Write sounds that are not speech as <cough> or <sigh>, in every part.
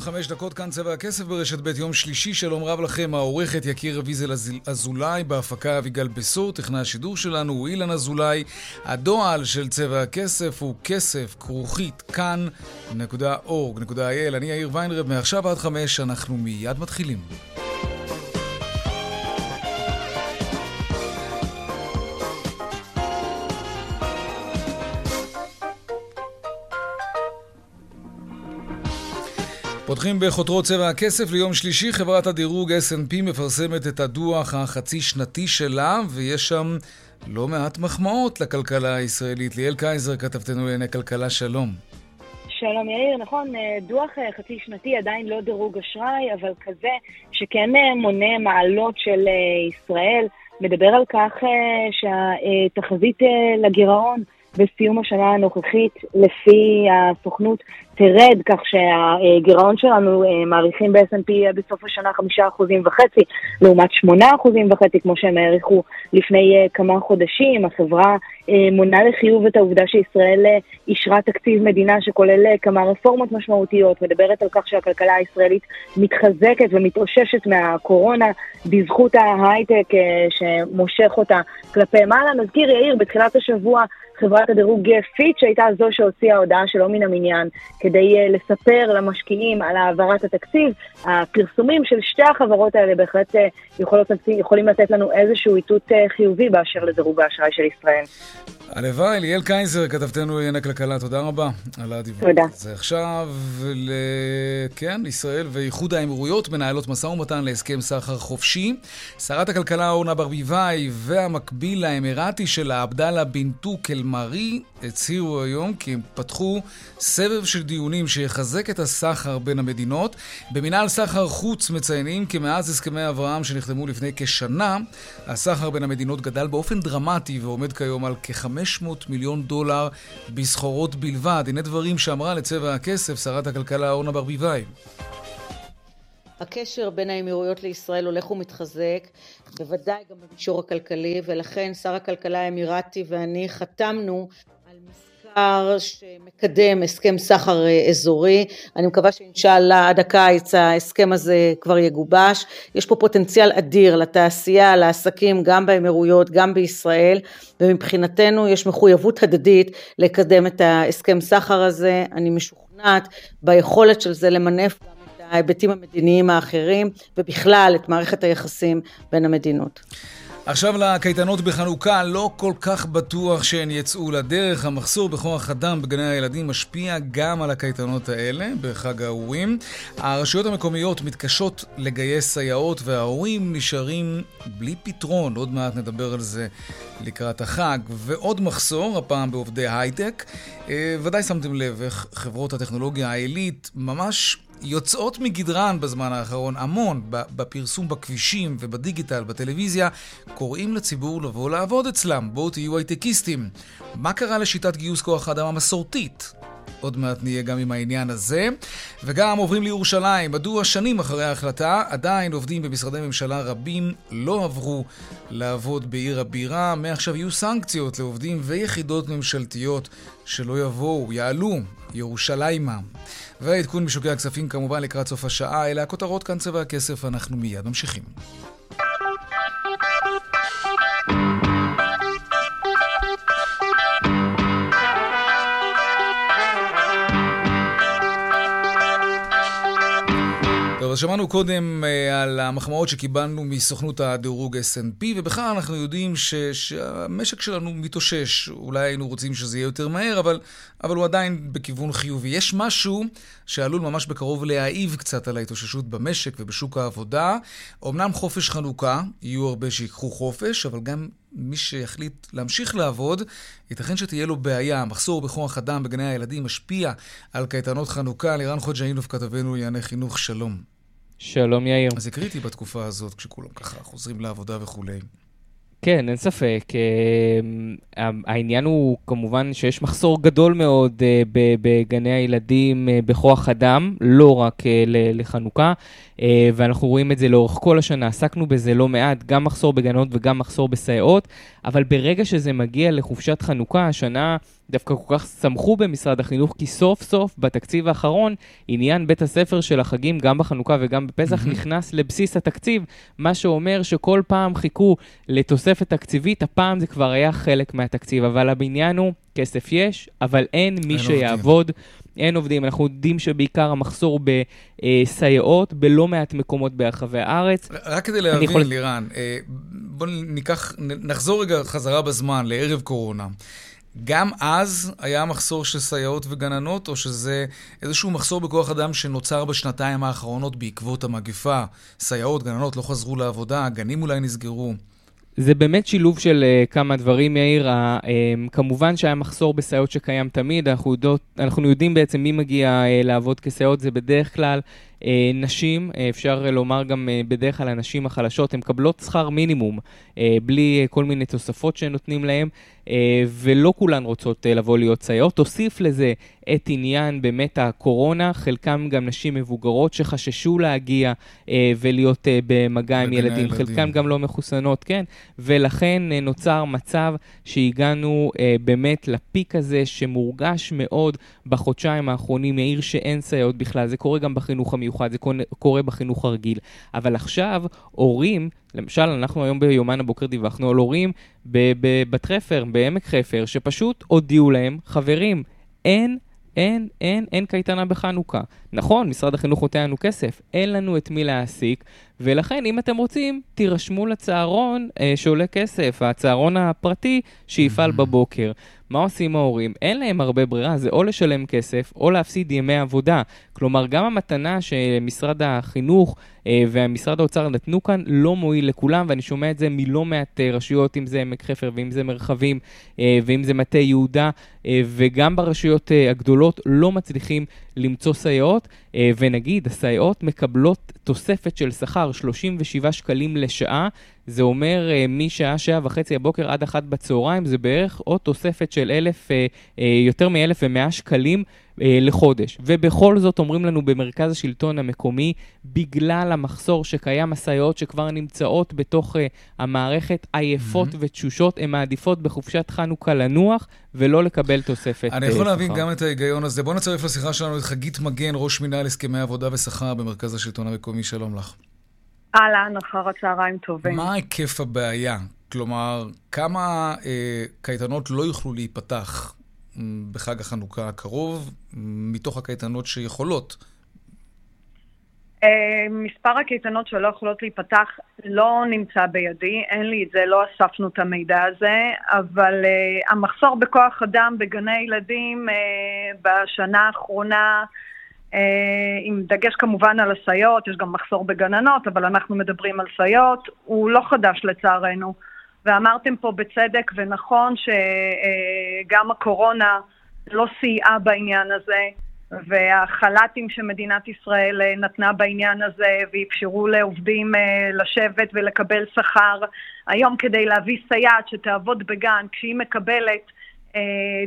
ועוד חמש דקות כאן צבע הכסף ברשת ב' יום שלישי, שלום רב לכם, העורכת יקיר ויזל אזולאי, בהפקה אביגל בסור, טכנאי השידור שלנו הוא אילן אזולאי. הדועל של צבע הכסף הוא כסף כרוכית כאן.org.il. אני יאיר ויינרב, מעכשיו עד חמש, אנחנו מיד מתחילים. פותחים בחותרות צבע הכסף ליום שלישי. חברת הדירוג S&P מפרסמת את הדוח החצי שנתי שלה, ויש שם לא מעט מחמאות לכלכלה הישראלית. ליאל קייזר, כתבתנו לענייני כלכלה, שלום. שלום יאיר, נכון, אה, דוח אה, חצי שנתי עדיין לא דירוג אשראי, אבל כזה שכן אה, מונה מעלות של ישראל, מדבר על כך שהתחזית לגירעון בסיום השנה הנוכחית, לפי הסוכנות, תרד, כך שהגירעון שלנו אה, מעריכים ב-S&P בסוף השנה חמישה אחוזים וחצי, לעומת שמונה אחוזים וחצי, כמו שהם העריכו לפני אה, כמה חודשים. החברה אה, מונה לחיוב את העובדה שישראל אישרה תקציב מדינה שכולל כמה רפורמות משמעותיות, מדברת על כך שהכלכלה הישראלית מתחזקת ומתאוששת מהקורונה בזכות ההייטק שמושך אותה כלפי מעלה. נזכיר, יאיר, בתחילת השבוע חברת הדירוג פיץ' הייתה זו שהוציאה הודעה שלא מן המניין כדי uh, לספר למשקיעים על העברת התקציב. הפרסומים של שתי החברות האלה בהחלט uh, יכולות, יכולים לתת לנו איזשהו איתות uh, חיובי באשר לדירוג האשראי של ישראל. הלוואי, ליאל קייזר, כתבתנו לענייני הכלכלה, תודה רבה על הדיווח. תודה. זה עכשיו, ל... כן, ישראל ואיחוד האמירויות מנהלות משא ומתן להסכם סחר חופשי. שרת הכלכלה אורנה ברביבאי והמקביל האמירתי שלה, עבדאללה בן טוק אל-מארי, הצהירו היום כי הם פתחו סבב של דיונים שיחזק את הסחר בין המדינות. במינהל סחר חוץ מציינים כי מאז הסכמי אברהם שנחתמו לפני כשנה, הסחר בין המדינות גדל באופן דרמטי ועומד כיום על כ-500 מיליון דולר בסחורות בלבד. הנה דברים שאמרה לצבע הכסף שרת הכלכלה אורנה ברביבאי. הקשר בין האמירויות לישראל הולך ומתחזק, בוודאי גם במישור הכלכלי, ולכן שר הכלכלה האמירתי ואני חתמנו מחקר שמקדם הסכם סחר אה, אזורי, אני מקווה שאינשאללה עד הקיץ ההסכם הזה כבר יגובש, יש פה פוטנציאל אדיר לתעשייה, לעסקים גם באמירויות, גם בישראל, ומבחינתנו יש מחויבות הדדית לקדם את ההסכם סחר הזה, אני משוכנעת ביכולת של זה למנף גם את ההיבטים המדיניים האחרים, ובכלל את מערכת היחסים בין המדינות. עכשיו לקייטנות בחנוכה, לא כל כך בטוח שהן יצאו לדרך. המחסור בכוח אדם בגני הילדים משפיע גם על הקייטנות האלה בחג האורים. הרשויות המקומיות מתקשות לגייס סייעות וההורים נשארים בלי פתרון. עוד מעט נדבר על זה לקראת החג. ועוד מחסור, הפעם בעובדי הייטק. אה, ודאי שמתם לב איך חברות הטכנולוגיה העילית ממש יוצאות מגדרן בזמן האחרון המון בפרסום בכבישים ובדיגיטל, בטלוויזיה, קוראים לציבור לבוא לעבוד אצלם. בואו תהיו הייטקיסטים. מה קרה לשיטת גיוס כוח האדם המסורתית? עוד מעט נהיה גם עם העניין הזה. וגם עוברים לירושלים. מדוע שנים אחרי ההחלטה עדיין עובדים במשרדי ממשלה רבים לא עברו לעבוד בעיר הבירה? מעכשיו יהיו סנקציות לעובדים ויחידות ממשלתיות שלא יבואו, יעלו, ירושלימה. ועדכון משוקי הכספים כמובן לקראת סוף השעה. אלה הכותרות כאן צבע הכסף, אנחנו מיד ממשיכים. טוב, אז שמענו קודם uh, על המחמאות שקיבלנו מסוכנות הדירוג S&P, ובכלל אנחנו יודעים ש, שהמשק שלנו מתאושש. אולי היינו רוצים שזה יהיה יותר מהר, אבל, אבל הוא עדיין בכיוון חיובי. יש משהו שעלול ממש בקרוב להעיב קצת על ההתאוששות במשק ובשוק העבודה. אמנם חופש חנוכה, יהיו הרבה שיקחו חופש, אבל גם מי שיחליט להמשיך לעבוד, ייתכן שתהיה לו בעיה. המחסור בכוח אדם בגני הילדים משפיע על קייטנות חנוכה. לירן חוג'אינוב, כתבנו לענייני חינוך, שלום. שלום יאיר. אז זה קריטי בתקופה הזאת, כשכולם ככה חוזרים לעבודה וכולי. כן, אין ספק. אה, העניין הוא כמובן שיש מחסור גדול מאוד אה, בגני הילדים אה, בכוח אדם, לא רק לחנוכה, ואנחנו רואים את זה לאורך כל השנה. עסקנו בזה לא מעט, גם מחסור בגנות וגם מחסור בסייעות, אבל ברגע שזה מגיע לחופשת חנוכה, השנה דווקא כל כך שמחו במשרד החינוך, כי סוף סוף בתקציב האחרון, עניין בית הספר של החגים, גם בחנוכה וגם בפסח, mm-hmm. נכנס לבסיס התקציב, מה שאומר שכל פעם חיכו לתוספת תקציבית, הפעם זה כבר היה חלק מהתקציב, אבל הבניין הוא, כסף יש, אבל אין מי שיעבוד. עובדים. אין עובדים, אנחנו יודעים שבעיקר המחסור בסייעות בלא מעט מקומות ברחבי הארץ. רק כדי להבין, יכול... לירן, אה, בואו ניקח, נחזור רגע חזרה בזמן, לערב קורונה. גם אז היה מחסור של סייעות וגננות, או שזה איזשהו מחסור בכוח אדם שנוצר בשנתיים האחרונות בעקבות המגפה? סייעות, גננות לא חזרו לעבודה, גנים אולי נסגרו. זה באמת שילוב של uh, כמה דברים, יאיר. Uh, um, כמובן שהיה מחסור בסייעות שקיים תמיד, אנחנו, יודעות, אנחנו יודעים בעצם מי מגיע uh, לעבוד כסייעות, זה בדרך כלל נשים, uh, אפשר לומר גם uh, בדרך כלל הנשים החלשות, הן מקבלות שכר מינימום, בלי כל מיני תוספות שנותנים להן, ולא כולן רוצות לבוא להיות סייעות. תוסיף לזה את עניין באמת הקורונה, חלקם גם נשים מבוגרות שחששו להגיע ולהיות במגע עם ילדים, ילדים, חלקם גם לא מחוסנות, כן, ולכן נוצר מצב שהגענו באמת לפיק הזה שמורגש מאוד בחודשיים האחרונים, יאיר שאין סייעות בכלל, זה קורה גם בחינוך המיוחד, זה קורה בחינוך הרגיל, אבל עכשיו הורים, למשל, אנחנו היום ביומן הבוקר דיווחנו על הורים בבת חפר, בעמק חפר, שפשוט הודיעו להם, חברים, אין אין, אין, אין קייטנה בחנוכה. נכון, משרד החינוך נותן לנו כסף, אין לנו את מי להעסיק, ולכן אם אתם רוצים, תירשמו לצהרון אה, שעולה כסף, הצהרון הפרטי שיפעל בבוקר. מה עושים ההורים? אין להם הרבה ברירה, זה או לשלם כסף או להפסיד ימי עבודה. כלומר, גם המתנה שמשרד החינוך אה, ומשרד האוצר נתנו כאן לא מועיל לכולם, ואני שומע את זה מלא מעט אה, רשויות, אם זה עמק חפר ואם זה מרחבים אה, ואם זה מטה יהודה, אה, וגם ברשויות אה, הגדולות לא מצליחים למצוא סייעות, אה, ונגיד, הסייעות מקבלות תוספת של שכר 37 שקלים לשעה, זה אומר uh, משעה שעה וחצי הבוקר עד אחת בצהריים, זה בערך עוד תוספת של אלף, uh, uh, יותר מאלף ומאה שקלים לחודש. ובכל זאת אומרים לנו במרכז השלטון המקומי, בגלל המחסור שקיים, הסייעות שכבר נמצאות בתוך המערכת עייפות mm-hmm. ותשושות, הן מעדיפות בחופשת חנוכה לנוח ולא לקבל תוספת אני יכול להבין גם את ההיגיון הזה. בואו נצרף לשיחה שלנו את חגית מגן, ראש מינהל הסכמי עבודה ושכר במרכז השלטון המקומי. שלום לך. אהלן, אחר הצהריים טובים. מה היקף הבעיה? כלומר, כמה אה, קייטנות לא יוכלו להיפתח בחג החנוכה הקרוב, מתוך הקייטנות שיכולות? אה, מספר הקייטנות שלא יכולות להיפתח לא נמצא בידי, אין לי את זה, לא אספנו את המידע הזה, אבל uh, המחסור בכוח אדם בגני ילדים uh, בשנה האחרונה אה, עם דגש כמובן על הסייעות, יש גם מחסור בגננות, אבל אנחנו מדברים על סייעות, הוא לא חדש לצערנו. ואמרתם פה בצדק ונכון שגם הקורונה לא סייעה בעניין הזה, והחל"תים שמדינת ישראל אה, נתנה בעניין הזה ואפשרו לעובדים אה, לשבת ולקבל שכר. היום כדי להביא סייעת שתעבוד בגן, כשהיא מקבלת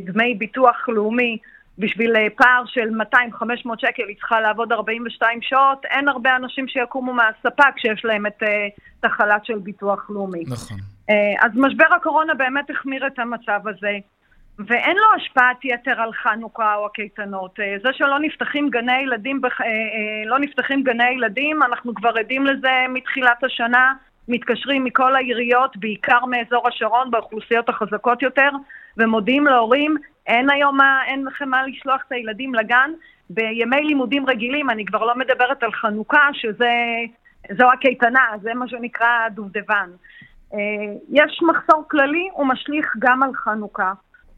דמי ביטוח לאומי, בשביל אה, פער של 200-500 שקל היא צריכה לעבוד 42 שעות, אין הרבה אנשים שיקומו מהספה כשיש להם את, אה, את החל"ת של ביטוח לאומי. נכון. אה, אז משבר הקורונה באמת החמיר את המצב הזה, ואין לו השפעת יתר על חנוכה או הקייטנות. זה שלא נפתחים גני ילדים, לא נפתחים גני ילדים, אנחנו כבר עדים לזה מתחילת השנה, מתקשרים מכל העיריות, בעיקר מאזור השרון, באוכלוסיות החזקות יותר, ומודיעים להורים, אין היום מה, אין לכם מה לשלוח את הילדים לגן. בימי לימודים רגילים, אני כבר לא מדברת על חנוכה, שזו הקייטנה, זה מה שנקרא דובדבן. אה, יש מחסור כללי, הוא משליך גם על חנוכה.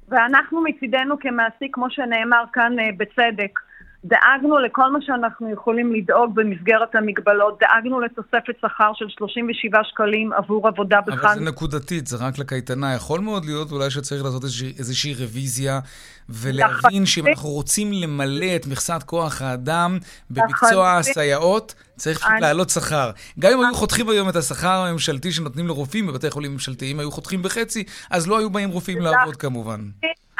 ואנחנו מצידנו כמעסיק, כמו שנאמר כאן אה, בצדק, דאגנו לכל מה שאנחנו יכולים לדאוג במסגרת המגבלות, דאגנו לתוספת שכר של 37 שקלים עבור עבודה בחג. אבל זה נקודתית, זה רק לקייטנה. יכול מאוד להיות אולי שצריך לעשות איזושהי, איזושהי רוויזיה ולהבין שאם אנחנו רוצים למלא את מכסת כוח האדם במקצוע הסייעות, צריך פשוט להעלות שכר. גם אם היו חותכים היום את השכר הממשלתי שנותנים לרופאים בבתי חולים ממשלתיים, היו חותכים בחצי, אז לא היו באים רופאים לעבוד כמובן.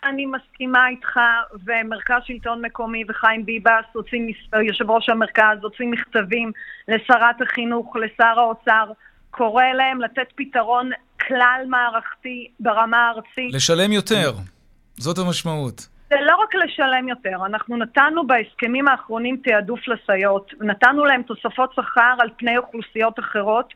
אני מסכימה איתך, ומרכז שלטון מקומי וחיים ביבס, הוציא, יושב ראש המרכז, הוציא מכתבים לשרת החינוך, לשר האוצר, קורא להם לתת פתרון כלל מערכתי ברמה הארצית. לשלם יותר, זאת המשמעות. זה לא רק לשלם יותר, אנחנו נתנו בהסכמים האחרונים תעדוף לסייעות, נתנו להם תוספות שכר על פני אוכלוסיות אחרות,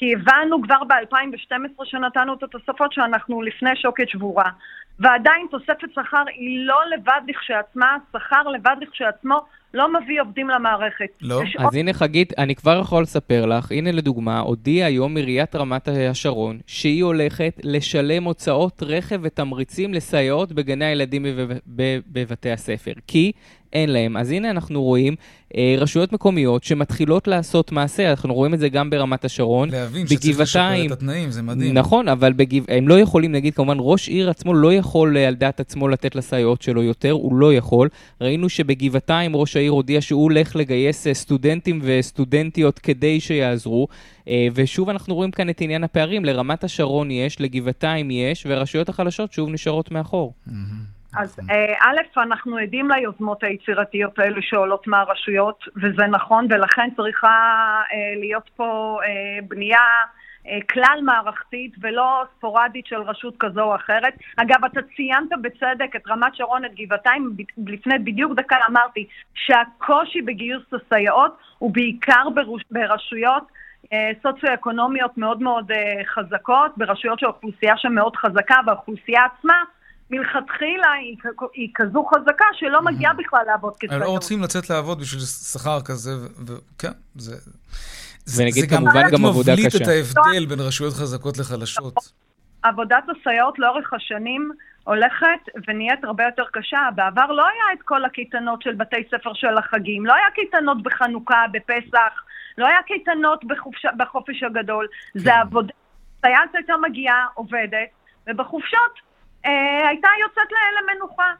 כי הבנו כבר ב-2012 שנתנו את התוספות שאנחנו לפני שוקת שבורה. ועדיין תוספת שכר היא לא לבד לכשעצמה, שכר לבד לכשעצמו לא מביא עובדים למערכת. לא? אז עוד... הנה חגית, אני כבר יכול לספר לך, הנה לדוגמה, הודיעה היום עיריית רמת השרון שהיא הולכת לשלם הוצאות רכב ותמריצים לסייעות בגני הילדים בבתי הספר. כי אין להם. אז הנה אנחנו רואים אה, רשויות מקומיות שמתחילות לעשות מעשה, אנחנו רואים את זה גם ברמת השרון. להבין שצריך לשפר את התנאים, זה מדהים. נכון, אבל בגב... הם לא יכולים, נגיד, כמובן, ראש עיר עצמו לא יכול אה, על דעת עצמו לתת לסייעות שלו יותר, הוא לא יכול. ראינו שבגבעתיים ראש העיר הודיע שהוא הולך לגייס אה, סטודנטים וסטודנטיות כדי שיעזרו. אה, ושוב אנחנו רואים כאן את עניין הפערים, לרמת השרון יש, לגבעתיים יש, והרשויות החלשות שוב נשארות מאחור. Mm-hmm. אז נכון. אה, א', אנחנו עדים ליוזמות היצירתיות האלו שעולות מהרשויות, וזה נכון, ולכן צריכה אה, להיות פה אה, בנייה כלל מערכתית ולא ספורדית של רשות כזו או אחרת. אגב, אתה ציינת בצדק את רמת שרון, את גבעתיים, לפני בדיוק דקה אמרתי שהקושי בגיוס הסייעות הוא בעיקר ברשויות סוציו-אקונומיות מאוד מאוד חזקות, ברשויות שהאוכלוסייה שם מאוד חזקה, והאוכלוסייה עצמה מלכתחילה היא, היא כזו חזקה שלא מגיעה בכלל לעבוד כסייעות. הם לא רוצים לצאת לעבוד בשביל שכר כזה, וכן, זה... ונגיד זה כמובן גם עבודה קשה. זה גם מבליט את ההבדל בין רשויות חזקות לחלשות. עבודת הסייעות לאורך השנים הולכת ונהיית הרבה יותר קשה. בעבר לא היה את כל הקייטנות של בתי ספר של החגים, לא היה קייטנות בחנוכה, בפסח, לא היה קייטנות בחופש, בחופש הגדול. כן. זה עבודה, סייעת הייתה מגיעה, עובדת, ובחופשות הייתה יוצאת למנוחה.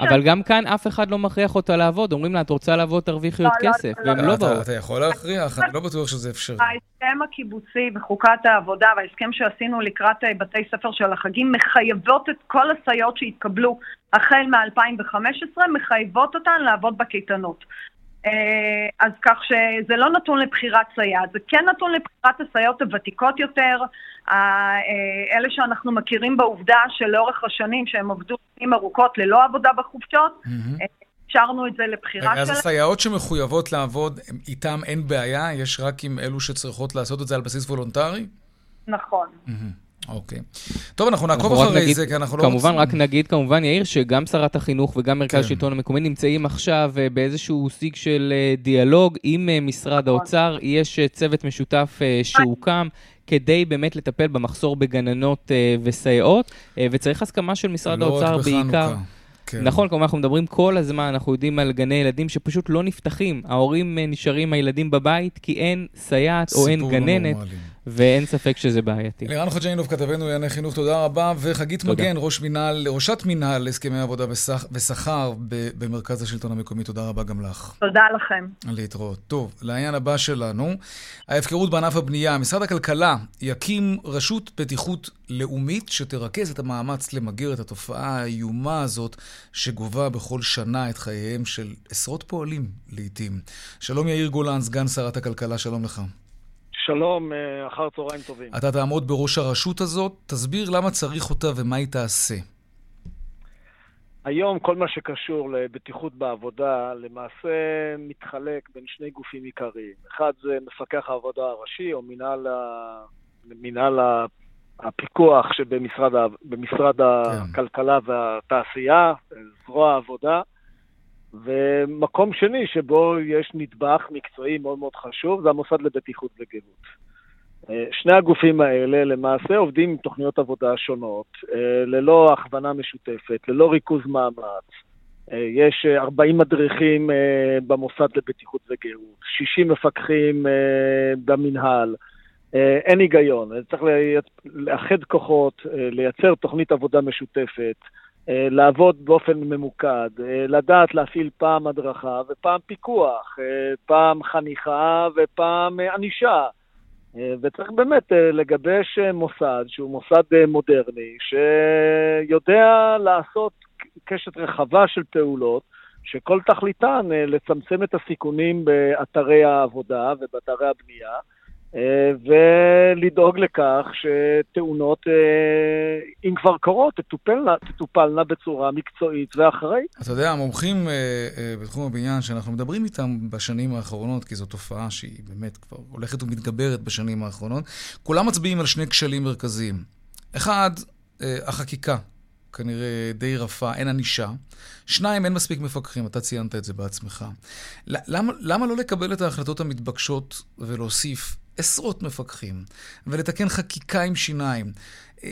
אבל גם כאן אף אחד לא מכריח אותה לעבוד, אומרים לה, את רוצה לעבוד, תרוויחי עוד לא, לא, כסף, והם לא באו. אתה יכול להכריח, אני לא בטוח שזה אפשרי. ההסכם הקיבוצי וחוקת העבודה וההסכם שעשינו לקראת אה, בתי ספר של החגים מחייבות את כל הסייעות שהתקבלו החל מ-2015, מחייבות אותן לעבוד בקייטנות. אה, אז כך שזה לא נתון לבחירת סייעת, זה כן נתון לבחירת הסייעות הוותיקות יותר, אה, אלה שאנחנו מכירים בעובדה שלאורך השנים שהם עבדו שנים ארוכות ללא עבודה בחופשות, אפשרנו את זה לבחירה שלהם. אז הסייעות שמחויבות לעבוד, איתם אין בעיה? יש רק עם אלו שצריכות לעשות את זה על בסיס וולונטרי? נכון. אוקיי. טוב, אנחנו נעקוב אחרי נגיד, זה, כי אנחנו לא רוצים... כמובן, רק נגיד, כמובן, יאיר, שגם שרת החינוך וגם מרכז כן. השלטון המקומי נמצאים עכשיו אה, באיזשהו שיג של אה, דיאלוג עם אה, משרד נכון. האוצר. יש צוות משותף שהוקם. כדי באמת לטפל במחסור בגננות וסייעות, וצריך הסכמה של משרד האוצר בעיקר. כן. נכון, כלומר, אנחנו מדברים כל הזמן, אנחנו יודעים על גני ילדים שפשוט לא נפתחים. ההורים נשארים הילדים בבית כי אין סייעת או אין גננת. נורמלי. ואין ספק שזה בעייתי. לירן חוג'יינוב, כתבנו לענייני חינוך, תודה רבה. וחגית תודה. מגן, ראש מינהל, ראשת מינהל הסכמי עבודה ושכר במרכז השלטון המקומי, תודה רבה גם לך. תודה לכם. להתראות. טוב, לעניין הבא שלנו, ההפקרות בענף הבנייה. משרד הכלכלה יקים רשות בטיחות לאומית שתרכז את המאמץ למגר את התופעה האיומה הזאת, שגובה בכל שנה את חייהם של עשרות פועלים לעיתים. שלום יאיר גולן, סגן שרת הכלכלה, שלום לך. שלום, אה, אחר צהריים טובים. אתה תעמוד בראש הרשות הזאת, תסביר למה צריך אותה ומה היא תעשה. היום כל מה שקשור לבטיחות בעבודה למעשה מתחלק בין שני גופים עיקריים. אחד זה מפקח העבודה הראשי או מנהל, ה... מנהל הפיקוח שבמשרד כן. הכלכלה והתעשייה, זרוע העבודה, ומקום שני שבו יש נדבך מקצועי מאוד מאוד חשוב, זה המוסד לבטיחות וגאות. אה, שני הגופים האלה למעשה עובדים עם תוכניות עבודה שונות, אה, ללא הכוונה משותפת, ללא ריכוז מאמץ, יש 40 מדריכים במוסד לבטיחות וגאות, 60 מפקחים במינהל. אין היגיון, צריך לאחד כוחות, לייצר תוכנית עבודה משותפת, לעבוד באופן ממוקד, לדעת להפעיל פעם הדרכה ופעם פיקוח, פעם חניכה ופעם ענישה. וצריך באמת לגבש מוסד שהוא מוסד מודרני, שיודע לעשות קשת רחבה של פעולות, שכל תכליתן לצמצם את הסיכונים באתרי העבודה ובאתרי הבנייה. אה, ולדאוג לכך שתאונות, אה, אם כבר קורות, תטופלנה, תטופלנה בצורה מקצועית ואחראית. אתה יודע, המומחים אה, בתחום הבניין שאנחנו מדברים איתם בשנים האחרונות, כי זו תופעה שהיא באמת כבר הולכת ומתגברת בשנים האחרונות, כולם מצביעים על שני כשלים מרכזיים. אחד, החקיקה. כנראה די רפה, אין ענישה. שניים, אין מספיק מפקחים, אתה ציינת את זה בעצמך. למה, למה לא לקבל את ההחלטות המתבקשות ולהוסיף עשרות מפקחים, ולתקן חקיקה עם שיניים. אה,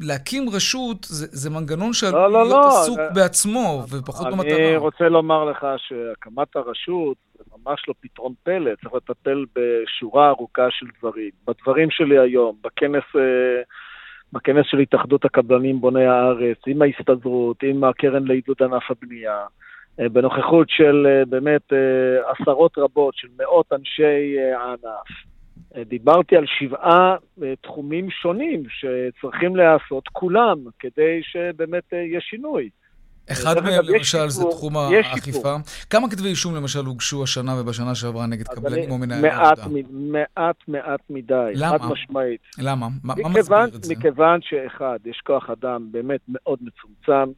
להקים רשות זה, זה מנגנון שעלול לא, לא, להיות לא, עסוק לא. בעצמו ופחות אני במטרה. אני רוצה לומר לך שהקמת הרשות זה ממש לא פתרון פלא, צריך לטפל בשורה ארוכה של דברים. בדברים שלי היום, בכנס, אה, בכנס של התאחדות הקבלנים בוני הארץ, עם ההסתדרות, עם הקרן לעידוד ענף הבנייה, אה, בנוכחות של באמת עשרות רבות של מאות אנשי הענף. דיברתי על שבעה אה, תחומים שונים שצריכים להיעשות כולם, כדי שבאמת אה, יהיה שינוי. אחד מהם למשל זה תחום האכיפה. כמה כתבי אישום למשל הוגשו השנה ובשנה שעברה נגד קבלנים או מנהלי עבודה? מעט מעט מדי, למה? חד משמעית. למה? מה מסביר את זה? מכיוון שאחד, יש כוח אדם באמת מאוד מצומצם,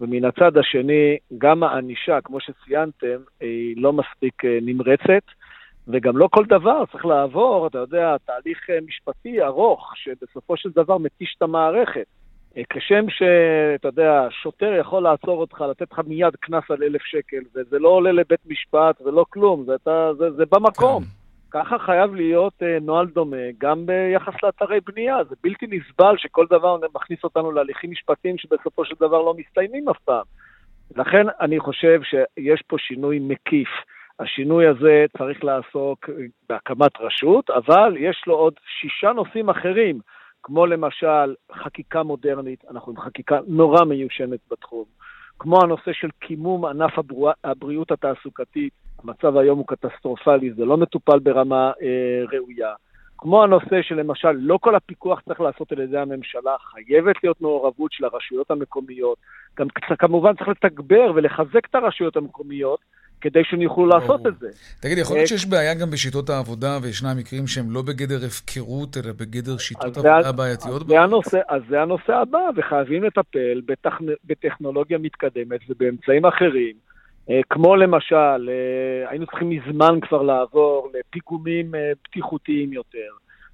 ומן הצד השני, גם הענישה, כמו שציינתם, היא לא מספיק אה, נמרצת. וגם לא כל דבר צריך לעבור, אתה יודע, תהליך אה, משפטי ארוך, שבסופו של דבר מתיש את המערכת. אה, כשם שאתה יודע, שוטר יכול לעצור אותך, לתת לך מיד קנס על אלף שקל, וזה לא עולה לבית משפט ולא כלום, זה, אתה, זה, זה במקום. כן. ככה חייב להיות אה, נוהל דומה גם ביחס לאתרי בנייה. זה בלתי נסבל שכל דבר מכניס אותנו להליכים משפטיים שבסופו של דבר לא מסתיימים אף פעם. לכן אני חושב שיש פה שינוי מקיף. השינוי הזה צריך לעסוק בהקמת רשות, אבל יש לו עוד שישה נושאים אחרים, כמו למשל חקיקה מודרנית, אנחנו עם חקיקה נורא מיושנת בתחום, כמו הנושא של קימום ענף הבריאות התעסוקתית, המצב היום הוא קטסטרופלי, זה לא מטופל ברמה אה, ראויה. כמו הנושא שלמשל, לא כל הפיקוח צריך לעשות על ידי הממשלה, חייבת להיות מעורבות של הרשויות המקומיות. גם כמובן צריך לתגבר ולחזק את הרשויות המקומיות, כדי שהם יוכלו לעשות את זה. תגיד, יכול להיות אה, שיש בעיה גם בשיטות העבודה, וישנם מקרים שהם לא בגדר הפקרות, אלא בגדר שיטות עבודה בעייתיות? אז זה הנושא הבא, וחייבים לטפל בטכנולוגיה מתקדמת ובאמצעים אחרים. אה, כמו למשל, אה, היינו צריכים מזמן כבר לעבור לפיגומים בטיחותיים יותר.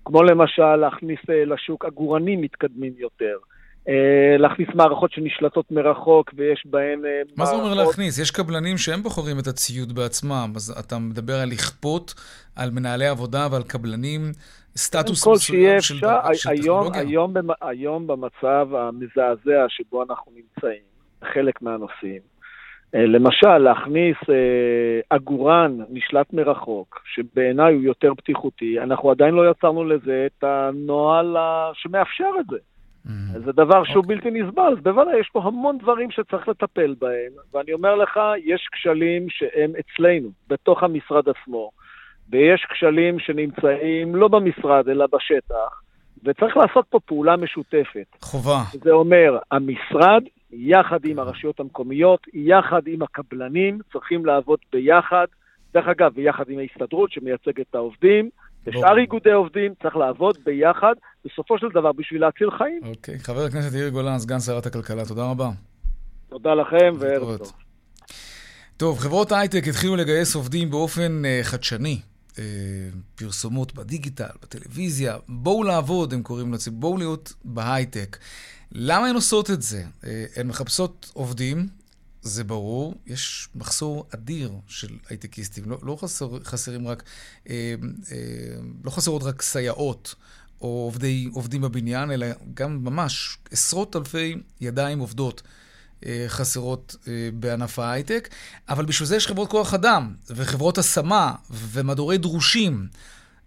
כמו למשל להכניס לשוק עגורנים מתקדמים יותר. אה, להכניס מערכות שנשלטות מרחוק ויש בהן... אה, מה זה אומר להכניס? יש קבלנים שהם בוחרים את הציוד בעצמם, אז אתה מדבר על לכפות על מנהלי עבודה ועל קבלנים סטטוס מסוים של, של היום, טכנולוגיה? היום, היום במצב המזעזע שבו אנחנו נמצאים, חלק מהנושאים, אה, למשל, להכניס עגורן נשלט מרחוק, שבעיניי הוא יותר בטיחותי, אנחנו עדיין לא יצרנו לזה את הנוהל שמאפשר את זה. Mm-hmm. זה דבר שהוא okay. אוקיי. בלתי נסבל, אז בוודאי יש פה המון דברים שצריך לטפל בהם, ואני אומר לך, יש כשלים שהם אצלנו, בתוך המשרד עצמו, ויש כשלים שנמצאים לא במשרד אלא בשטח, וצריך לעשות פה פעולה משותפת. חובה. זה אומר, המשרד, יחד עם הרשויות המקומיות, יחד עם הקבלנים, צריכים לעבוד ביחד, דרך אגב, ביחד עם ההסתדרות שמייצגת את העובדים, ושאר איגודי עובדים צריך לעבוד ביחד, בסופו של דבר, בשביל להציל חיים. אוקיי. חבר הכנסת יאיר גולן, סגן שרת הכלכלה, תודה רבה. תודה לכם, וערב טוב. טוב, חברות הייטק התחילו לגייס עובדים באופן uh, חדשני. Uh, פרסומות בדיגיטל, בטלוויזיה, בואו לעבוד, הם קוראים לציבור, בואו להיות בהייטק. למה הן עושות את זה? Uh, הן מחפשות עובדים, זה ברור, יש מחסור אדיר של הייטקיסטים. לא, לא חסר, חסרים רק, אה, אה, לא חסרות רק סייעות או עובדי, עובדים בבניין, אלא גם ממש עשרות אלפי ידיים עובדות חסרות בענף ההייטק, אבל בשביל זה יש חברות כוח אדם, וחברות השמה, ומדורי דרושים.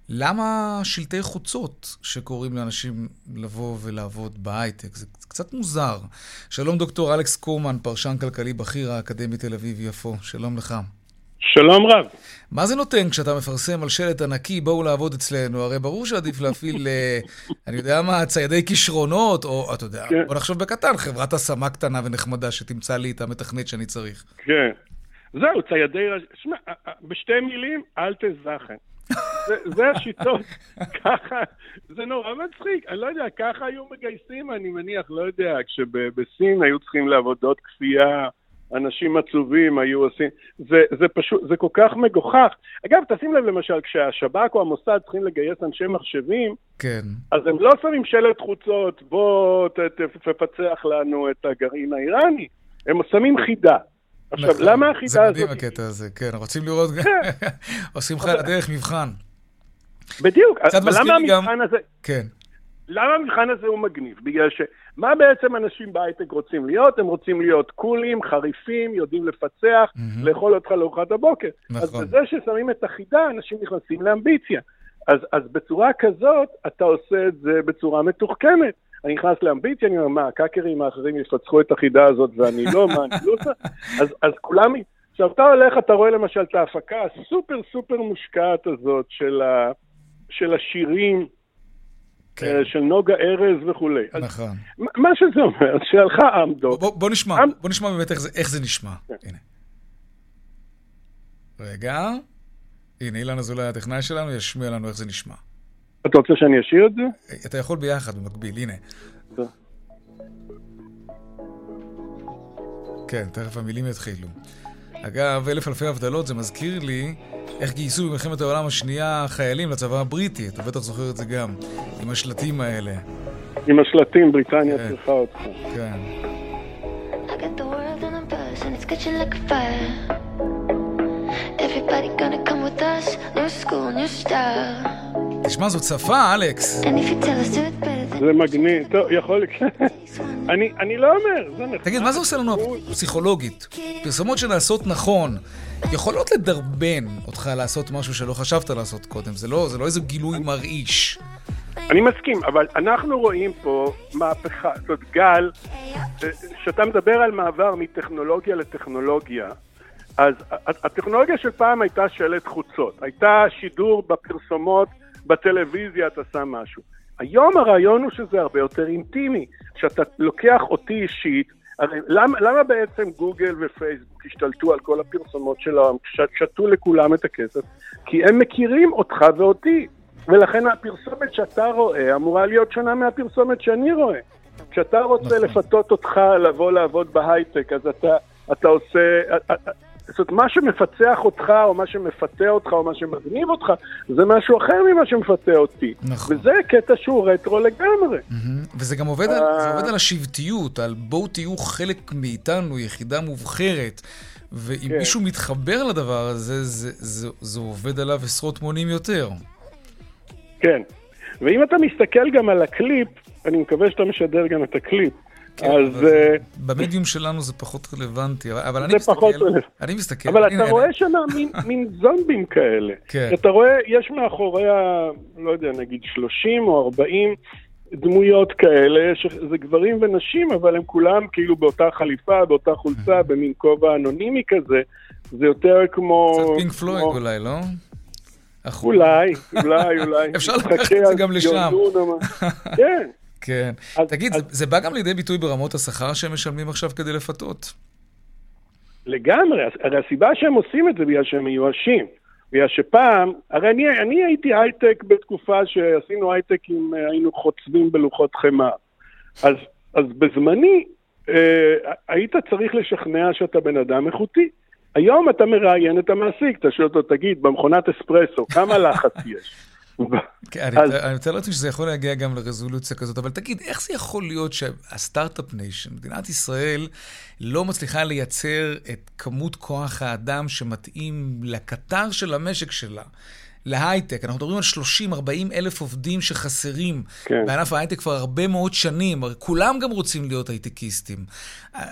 למה שלטי חוצות שקוראים לאנשים לבוא ולעבוד בהייטק? זה קצת מוזר. שלום דוקטור אלכס קורמן, פרשן כלכלי בכיר האקדמי תל אביב-יפו. שלום לך. שלום רב. מה זה נותן כשאתה מפרסם על שלט ענקי, בואו לעבוד אצלנו? הרי ברור שעדיף להפעיל, אה, <laughs> אני יודע מה, ציידי כישרונות, או אתה יודע, כן. בוא נחשוב בקטן, חברת השמה קטנה ונחמדה שתמצא לי את המתכנת שאני צריך. כן. זהו, ציידי... שמע, בשתי מילים, אל תזכן. זה, זה השיטות, ככה, זה נורא מצחיק, אני לא יודע, ככה היו מגייסים, אני מניח, לא יודע, כשבסין היו צריכים לעבודות כפייה, אנשים עצובים היו עושים, זה, זה פשוט, זה כל כך מגוחך. אגב, תשים לב למשל, כשהשב"כ או המוסד צריכים לגייס אנשי מחשבים, כן. אז הם לא שמים שלט חוצות, בוא תפצח לנו את הגרעין האיראני, הם שמים חידה. עכשיו, נכון, למה החידה הזאת... זה מדהים הקטע הזה, כן, רוצים לראות... כן. <laughs> עושים לך לדרך מבחן. בדיוק, אבל למה המבחן הזה... כן. למה המבחן הזה הוא מגניב? בגלל שמה בעצם אנשים בהייטק רוצים להיות? הם רוצים להיות קולים, חריפים, יודעים לפצח, לאכול אותך לארוחת הבוקר. נכון. אז בזה ששמים את החידה, אנשים נכנסים לאמביציה. אז, אז בצורה כזאת, אתה עושה את זה בצורה מתוחכמת. אני נכנס לאמביציה, אני אומר, מה, הקאקרים האחרים יפצחו את החידה הזאת ואני לא, מה, אני לא עושה? <laughs> אז, אז כולם... עכשיו, אתה הולך, אתה רואה למשל את ההפקה הסופר סופר מושקעת הזאת של, ה, של השירים, כן. אה, של נוגה ארז וכולי. נכון. אז, מה שזה אומר, שהלכה אמדוק. בוא, בוא נשמע, אמ... בוא נשמע באמת איך זה, איך זה נשמע. כן. הנה. רגע. הנה, אילן אזולאי הטכנאי שלנו ישמיע לנו איך זה נשמע. אתה רוצה שאני אשאיר את זה? אתה יכול ביחד, במקביל, הנה. כן, תכף המילים יתחילו. אגב, אלף אלפי הבדלות, זה מזכיר לי איך גייסו במלחמת העולם השנייה חיילים לצבא הבריטי, אתה בטח זוכר את זה גם, עם השלטים האלה. עם השלטים, בריטניה כן. צריכה אותך. כן. Everybody gonna come with us, new school, new style. תשמע, זאת שפה, אלכס. זה מגניב. טוב, יכול להיות. אני לא אומר, זה נחמד. תגיד, מה זה עושה לנו פסיכולוגית? פרסומות שנעשות נכון, יכולות לדרבן אותך לעשות משהו שלא חשבת לעשות קודם. זה לא, זה לא איזה גילוי מרעיש. אני מסכים, אבל אנחנו רואים פה מהפכה, זאת גל, כשאתה מדבר על מעבר מטכנולוגיה לטכנולוגיה, אז הטכנולוגיה של פעם הייתה שלט חוצות, הייתה שידור בפרסומות בטלוויזיה אתה שם משהו. היום הרעיון הוא שזה הרבה יותר אינטימי, שאתה לוקח אותי אישית, הרי למה, למה בעצם גוגל ופייסבוק השתלטו על כל הפרסומות שלהם, שתו לכולם את הכסף? כי הם מכירים אותך ואותי, ולכן הפרסומת שאתה רואה אמורה להיות שונה מהפרסומת שאני רואה. כשאתה רוצה נכון. לפתות אותך לבוא לעבוד בהייטק, אז אתה, אתה עושה, זאת אומרת, מה שמפצח אותך, או מה שמפתה אותך, או מה שמגניב אותך, זה משהו אחר ממה שמפתה אותי. נכון. וזה קטע שהוא רטרו לגמרי. Mm-hmm. וזה גם עובד, על, זה עובד על השבטיות, על בואו תהיו חלק מאיתנו, יחידה מובחרת. ואם כן. מישהו מתחבר לדבר הזה, זה, זה, זה עובד עליו עשרות מונים יותר. כן. ואם אתה מסתכל גם על הקליפ, אני מקווה שאתה משדר גם את הקליפ. כן, אז... Uh, במדיום שלנו זה פחות רלוונטי, אבל אני מסתכל... פחות רלוונטי. אני מסתכל... אבל אתה רואה שם מין, <laughs> מין זומבים כאלה. כן. אתה רואה, יש מאחוריה, לא יודע, נגיד 30 או 40 דמויות כאלה, שזה גברים ונשים, אבל הם כולם כאילו באותה חליפה, באותה חולצה, במין כובע אנונימי כזה. זה יותר כמו... קצת פינק פלויד אולי, לא? אולי, אולי, אולי. <laughs> אפשר לקחת את זה גם לשם. <laughs> כן. כן. אז, תגיד, אז... זה, זה בא גם לידי ביטוי ברמות השכר שהם משלמים עכשיו כדי לפתות? לגמרי, הרי הסיבה שהם עושים את זה בגלל שהם מיואשים. בגלל שפעם, הרי אני, אני הייתי הייטק בתקופה שעשינו הייטק אם אה, היינו חוצבים בלוחות חמאה. אז, אז בזמני אה, היית צריך לשכנע שאתה בן אדם איכותי. היום אתה מראיין את המעסיק, אתה שואל אותו, תגיד, במכונת אספרסו, כמה לחץ יש? <laughs> כן, אני מתאר לעצמי שזה יכול להגיע גם לרזולוציה כזאת, אבל תגיד, איך זה יכול להיות שה start-up nation, מדינת ישראל, לא מצליחה לייצר את כמות כוח האדם שמתאים לקטר של המשק שלה? להייטק. אנחנו מדברים על 30-40 אלף עובדים שחסרים כן. בענף ההייטק כבר הרבה מאוד שנים. כולם גם רוצים להיות הייטקיסטים.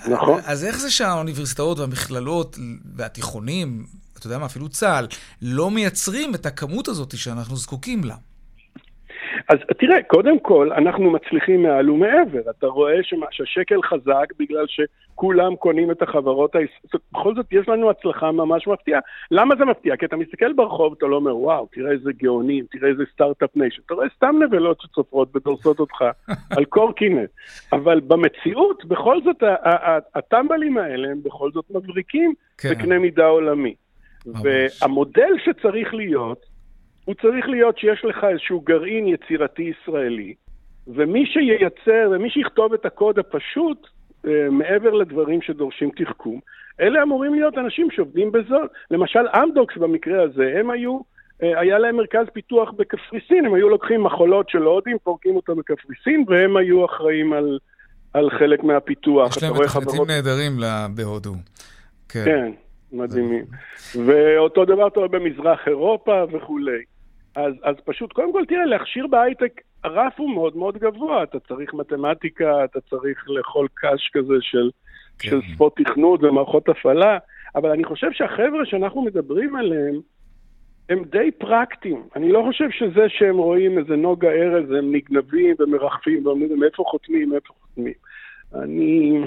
נכון. אז איך זה שהאוניברסיטאות והמכללות והתיכונים, אתה יודע מה, אפילו צה"ל, לא מייצרים את הכמות הזאת שאנחנו זקוקים לה? אז תראה, קודם כל, אנחנו מצליחים מעל ומעבר. אתה רואה שהשקל חזק בגלל שכולם קונים את החברות הישראליות. בכל זאת, יש לנו הצלחה ממש מפתיעה. למה זה מפתיע? כי אתה מסתכל ברחוב, אתה לא אומר, וואו, תראה איזה גאונים, תראה איזה start-up nation. אתה רואה סתם נבלות שצופרות ודורסות אותך <laughs> על קורקינט. אבל במציאות, בכל זאת, הטמבלים האלה הם בכל זאת מבריקים כן. בקנה מידה עולמי. והמודל שצריך להיות, הוא צריך להיות שיש לך איזשהו גרעין יצירתי ישראלי, ומי שייצר ומי שיכתוב את הקוד הפשוט, אה, מעבר לדברים שדורשים תחכום, אלה אמורים להיות אנשים שעובדים בזאת. למשל, אמדוקס במקרה הזה, הם היו, אה, היה להם מרכז פיתוח בקפריסין, הם היו לוקחים מחולות של הודים, פורקים אותם בקפריסין, והם היו אחראים על, על חלק מהפיתוח. יש להם מתכנתים חברות... נהדרים בהודו. כן. כן, מדהימים. ואותו דבר אתה רואה במזרח אירופה וכולי. אז, אז פשוט, קודם כל, תראה, להכשיר בהייטק, הרף הוא מאוד מאוד גבוה. אתה צריך מתמטיקה, אתה צריך לאכול קש כזה של, כן. של שפות תכנות ומערכות הפעלה, אבל אני חושב שהחבר'ה שאנחנו מדברים עליהם, הם די פרקטיים. אני לא חושב שזה שהם רואים איזה נוגה ארז, הם נגנבים ומרחפים ואומרים, מאיפה חותמים, מאיפה חותמים. אני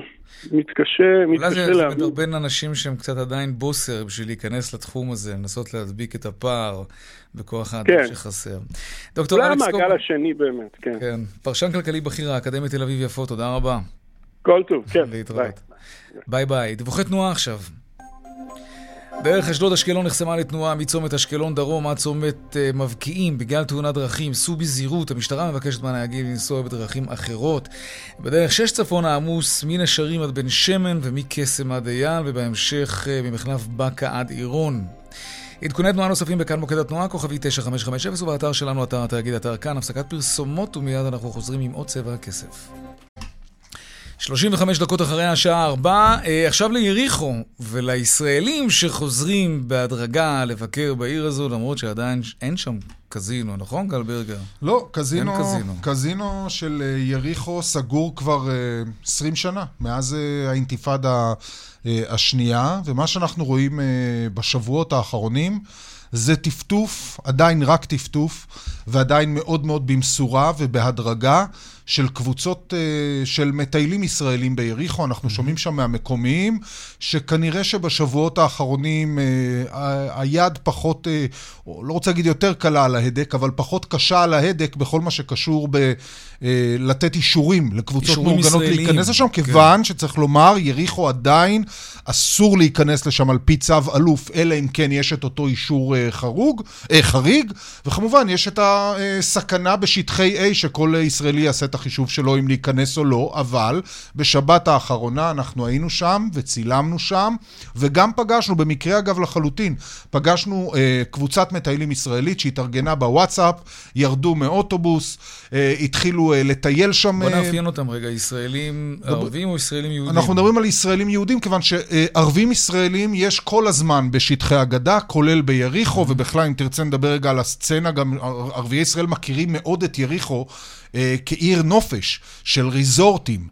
מתקשה, מתקשה להבין. אולי זה מדרבן אנשים שהם קצת עדיין בוסר בשביל להיכנס לתחום הזה, לנסות להדביק את הפער בכוח האדם כן. שחסר. דוקטור אלכס קובר. אולי המעגל השני באמת, כן. כן. פרשן כלכלי בכיר האקדמית תל אביב יפו, תודה רבה. כל טוב, כן. להתראות. ביי ביי. דיווחי תנועה עכשיו. דרך אשדוד אשקלון נחסמה לתנועה מצומת אשקלון דרום עד צומת אה, מבקיעים בגלל תאונת דרכים. סעו בזהירות, המשטרה מבקשת מהנהגים לנסוע בדרכים אחרות. בדרך שש צפון העמוס מנשרים עד בן שמן ומקסם עד אייל, ובהמשך uh, ממחלף בקה עד עירון. עדכוני תנועה נוספים בכאן מוקד התנועה, כוכבי 9550 ובאתר שלנו, אתר התאגיד, אתר כאן, הפסקת פרסומות ומיד אנחנו חוזרים עם עוד צבע הכסף. 35 דקות אחרי השעה 4, אה, עכשיו ליריחו ולישראלים שחוזרים בהדרגה לבקר בעיר הזו, למרות שעדיין אין שם קזינו, נכון, גל ברגר? לא, קזינו, קזינו. קזינו של אה, יריחו סגור כבר 20 אה, שנה, מאז האינתיפאדה השנייה, ומה שאנחנו רואים בשבועות האחרונים זה טפטוף, עדיין רק טפטוף, ועדיין מאוד מאוד במשורה ובהדרגה. של קבוצות uh, של מטיילים ישראלים ביריחו, אנחנו שומעים שם מהמקומיים, שכנראה שבשבועות האחרונים uh, היד פחות, uh, לא רוצה להגיד יותר קלה על ההדק, אבל פחות קשה על ההדק בכל מה שקשור ב... לתת אישורים לקבוצות מאורגנות להיכנס לשם, כן. כיוון שצריך לומר, יריחו עדיין אסור להיכנס לשם על פי צו אלוף, אלא אם כן יש את אותו אישור חרוג, חריג, וכמובן יש את הסכנה בשטחי A שכל ישראלי יעשה את החישוב שלו אם להיכנס או לא, אבל בשבת האחרונה אנחנו היינו שם וצילמנו שם, וגם פגשנו, במקרה אגב לחלוטין, פגשנו אה, קבוצת מטיילים ישראלית שהתארגנה בוואטסאפ, ירדו מאוטובוס, אה, התחילו אה, לטייל שם. בוא אה, נאפיין אותם רגע, ישראלים דבר... ערבים או ישראלים יהודים? אנחנו מדברים על ישראלים יהודים, כיוון שערבים ישראלים יש כל הזמן בשטחי הגדה, כולל ביריחו, ובכלל, אם תרצה נדבר רגע על הסצנה, גם ערביי ישראל מכירים מאוד את יריחו. אה, כעיר נופש של ריזורטים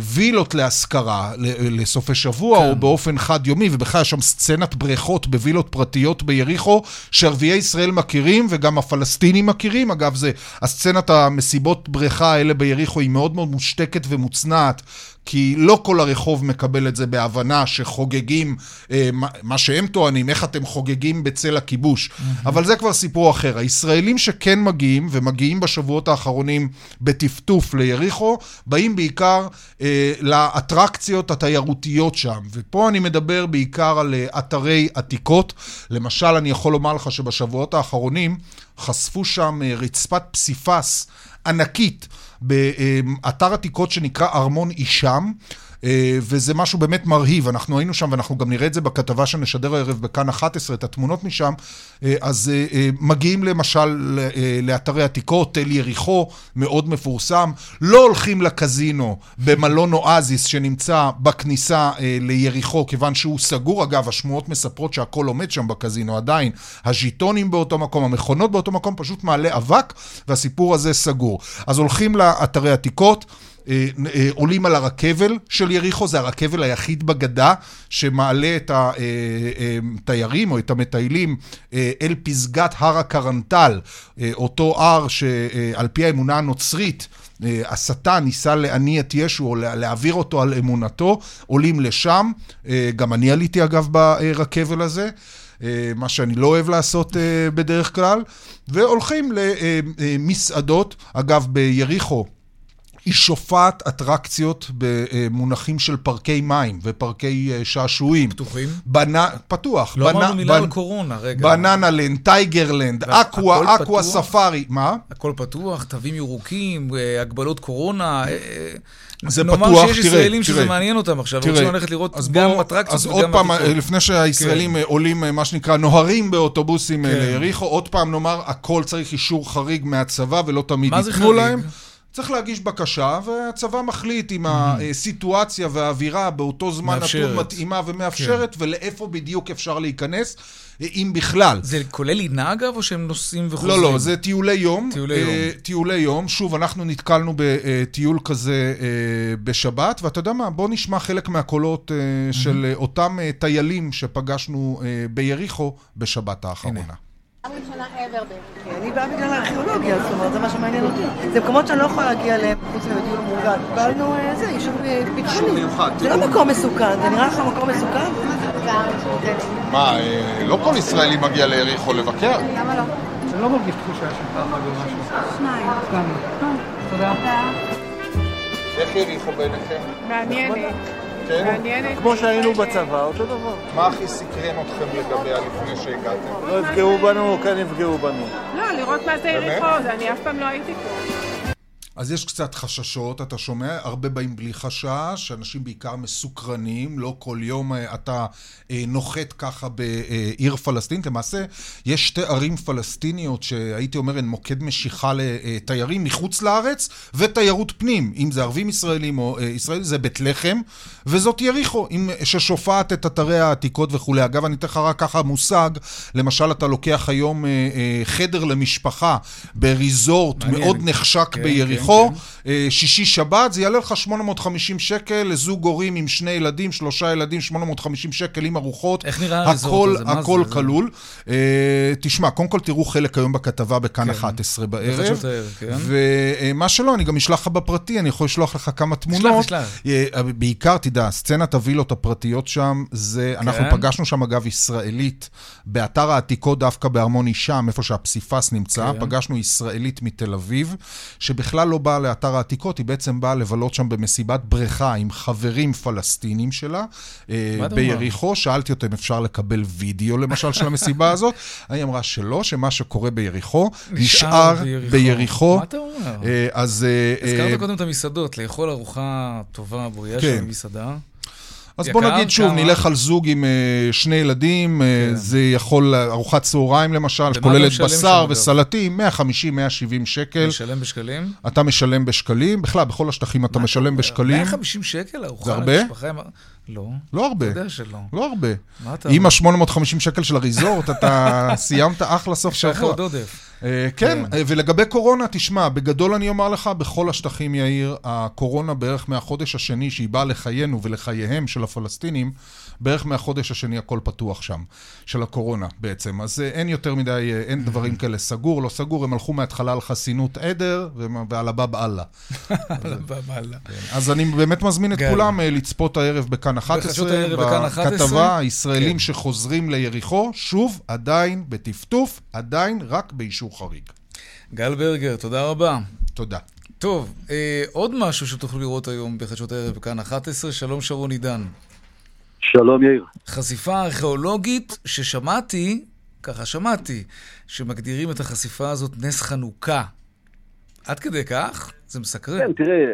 ווילות להשכרה לסופי שבוע כן. או באופן חד-יומי, ובכלל יש שם סצנת בריכות בווילות פרטיות ביריחו, שערביי ישראל מכירים וגם הפלסטינים מכירים. אגב, זה, הסצנת המסיבות בריכה האלה ביריחו היא מאוד מאוד מושתקת ומוצנעת. כי לא כל הרחוב מקבל את זה בהבנה שחוגגים, אה, מה שהם טוענים, איך אתם חוגגים בצל הכיבוש. Mm-hmm. אבל זה כבר סיפור אחר. הישראלים שכן מגיעים, ומגיעים בשבועות האחרונים בטפטוף ליריחו, באים בעיקר אה, לאטרקציות התיירותיות שם. ופה אני מדבר בעיקר על אה, אתרי עתיקות. למשל, אני יכול לומר לך שבשבועות האחרונים חשפו שם אה, רצפת פסיפס ענקית. באתר עתיקות שנקרא ארמון אישם. אה, וזה משהו באמת מרהיב. אנחנו היינו שם, ואנחנו גם נראה את זה בכתבה שנשדר הערב בכאן 11, את התמונות משם. אה, אז מגיעים למשל לאתרי עתיקות, תל יריחו, מאוד מפורסם. לא הולכים לקזינו במלון אואזיס שנמצא בכניסה ליריחו, כיוון שהוא סגור. אגב, השמועות מספרות שהכל עומד שם בקזינו עדיין. הז'יטונים באותו מקום, המכונות באותו מקום, פשוט מעלה אבק, והסיפור הזה סגור. אז הולכים לאתרי עתיקות. אה, אה, עולים על הרכבל של יריחו, זה הרכבל היחיד בגדה שמעלה את התיירים אה, או את המטיילים אל פסגת הר הקרנטל, אותו הר שעל פי האמונה הנוצרית השטן ניסה להניע את ישו או להעביר אותו על אמונתו, עולים לשם, גם אני עליתי אגב ברכבל הזה. מה שאני לא אוהב לעשות בדרך כלל, והולכים למסעדות. אגב, ביריחו היא שופעת אטרקציות במונחים של פארקי מים ופארקי אה, שעשועים. פתוחים? בנה, פתוח. לא אמרנו מילה בנ... על קורונה, רגע. בננה לנד, טייגרלנד, אקווה, אקווה ספארי. מה? הכל פתוח, תווים ירוקים, אה, הגבלות קורונה. אה, זה פתוח, תראה, תראה. נאמר שיש ישראלים שזה מעניין אותם עכשיו, רוצים ללכת לראות גם אטרקציות וגם. אז עוד פעם, לפני שהישראלים כן. עולים, מה שנקרא, נוהרים באוטובוסים כן. ליריחו, עוד פעם נאמר, הכל צריך אישור חריג מהצבא ולא תמיד ייתנו להם. צריך להגיש בקשה, והצבא מחליט אם הסיטואציה והאווירה באותו זמן נתון מתאימה ומאפשרת, כן. ולאיפה בדיוק אפשר להיכנס, אם בכלל. זה כולל לינה אגב, או שהם נוסעים וחוזרים? לא, לא, זה טיולי יום. טיולי יום. אה, טיולי יום. שוב, אנחנו נתקלנו בטיול כזה אה, בשבת, ואתה יודע מה, בוא נשמע חלק מהקולות אה, של אותם טיילים שפגשנו ביריחו בשבת האחרונה. הנה. אני באה בגלל הארכיאולוגיה, זאת אומרת, זה מה שמעניין אותי. זה מקומות שאני לא יכולה להגיע אליהם חוץ מדיון מאורגן. קיבלנו איזה, יישוב ביטחוני. זה לא מקום מסוכן, זה נראה לך מקום מסוכן? מה, לא כל ישראלי מגיע ליריחו לבקר? למה לא? אני לא מרגיש תחושה של פחד או משהו. שניים. תודה. איך יריחו בעיניכם? מעניינת. כן? מעניינת. כמו שהיינו בצבא, אותו דבר. מה הכי סקרן אתכם לגביה לפני שהגעתם? לא יפגעו בנו, כן יפגעו בנו. לא, לראות מה זה יריחו, אני אף פעם לא הייתי פה. אז יש קצת חששות, אתה שומע, הרבה באים בלי חשש, אנשים בעיקר מסוקרנים, לא כל יום אה, אתה אה, נוחת ככה בעיר פלסטינית. למעשה, יש שתי ערים פלסטיניות שהייתי אומר הן מוקד משיכה לתיירים מחוץ לארץ ותיירות פנים, אם זה ערבים ישראלים או אה, ישראלים, זה בית לחם, וזאת יריחו, ששופעת את אתרי העתיקות וכולי. אגב, אני אתן לך רק ככה מושג, למשל, אתה לוקח היום חדר למשפחה בריזורט מאוד נחשק כן, ביריחו. יריחו, כן. אה, שישי-שבת, זה יעלה לך 850 שקל לזוג הורים עם שני ילדים, שלושה ילדים, 850 שקל עם ארוחות. איך נראה הריזורט הזה? הכל זה, כלול. זה... אה, תשמע, קודם כל תראו חלק היום בכתבה בכאן כן. 11 בערב. כן. ומה שלא, אני גם אשלח לך בפרטי, אני יכול לשלוח לך כמה תמונות. אשלח. אה, בעיקר, תדע, סצנת הווילות הפרטיות שם, זה, כן. אנחנו פגשנו שם אגב ישראלית, באתר העתיקות דווקא בארמון אישם, איפה שהפסיפס נמצא, כן. פגשנו ישראלית מתל אביב, שבכלל לא... לא באה לאתר העתיקות, היא בעצם באה לבלות שם במסיבת בריכה עם חברים פלסטינים שלה, אה, ביריחו. שאלתי אותה אם אפשר לקבל וידאו, למשל, של המסיבה הזאת. <laughs> היא אמרה שלא, שמה שקורה ביריחו, נשאר ביריחו. מה אתה אומר? אה, אז... אה, הזכרת קודם את המסעדות, לאכול ארוחה טובה, בריאה כן. של מסעדה. אז בוא נגיד שוב, כמה... נלך על זוג עם uh, שני ילדים, כן. uh, זה יכול, ארוחת צהריים למשל, שכוללת בשר וסלטים, 150-170 שקל. משלם בשקלים? אתה משלם בשקלים, בכלל, בכל השטחים אתה משלם בשקלים. 150 שקל ארוחה? זה הרבה? לא. לא הרבה. אתה יודע שלא. לא הרבה. מה אתה אומר? עם ה-850 שקל של הריזורט, אתה <laughs> סיימת אחלה סוף שבוע. יש לך עוד עודף. אה, כן, כן, ולגבי קורונה, תשמע, בגדול אני אומר לך, בכל השטחים, יאיר, הקורונה בערך מהחודש השני שהיא באה לחיינו ולחייהם של הפלסטינים, בערך מהחודש השני הכל פתוח שם, של הקורונה בעצם. אז אה, אין יותר מדי, אה, אין דברים <laughs> כאלה סגור, לא סגור, הם הלכו מההתחלה על חסינות עדר, ועל הבא באללה. אז אני באמת מזמין את כן. כולם לצפות הערב בכאן 11, בכתבה, הישראלים כן. שחוזרים ליריחו, שוב, עדיין בטפטוף, עדיין רק באישור. חריג. גל ברגר, תודה רבה. תודה. טוב, אה, עוד משהו שתוכלו לראות היום בחדשות הערב בכאן 11, שלום שרון עידן. שלום יאיר. חשיפה ארכיאולוגית ששמעתי, ככה שמעתי, שמגדירים את החשיפה הזאת נס חנוכה. עד כדי כך? זה מסקרן. כן, תראה,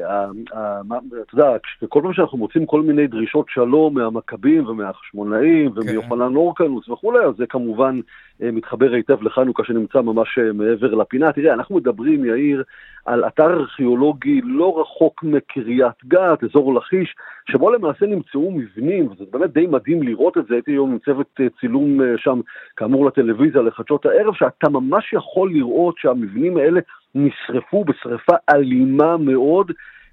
אתה יודע, כל פעם שאנחנו מוצאים כל מיני דרישות שלום מהמכבים ומהחשמונאים כן. ומיוחנן אורקנוס וכולי, אז זה כמובן אה, מתחבר היטב לחנוכה שנמצא ממש אה, מעבר לפינה. תראה, אנחנו מדברים, יאיר, על אתר ארכיאולוגי לא רחוק מקריית גת, אזור לכיש, שבו למעשה נמצאו מבנים, וזה באמת די מדהים לראות את זה, הייתי היום עם צוות אה, צילום שם, כאמור לטלוויזיה, לחדשות הערב, שאתה ממש יכול לראות שהמבנים האלה נשרפו בשרפה אלימה מאוד.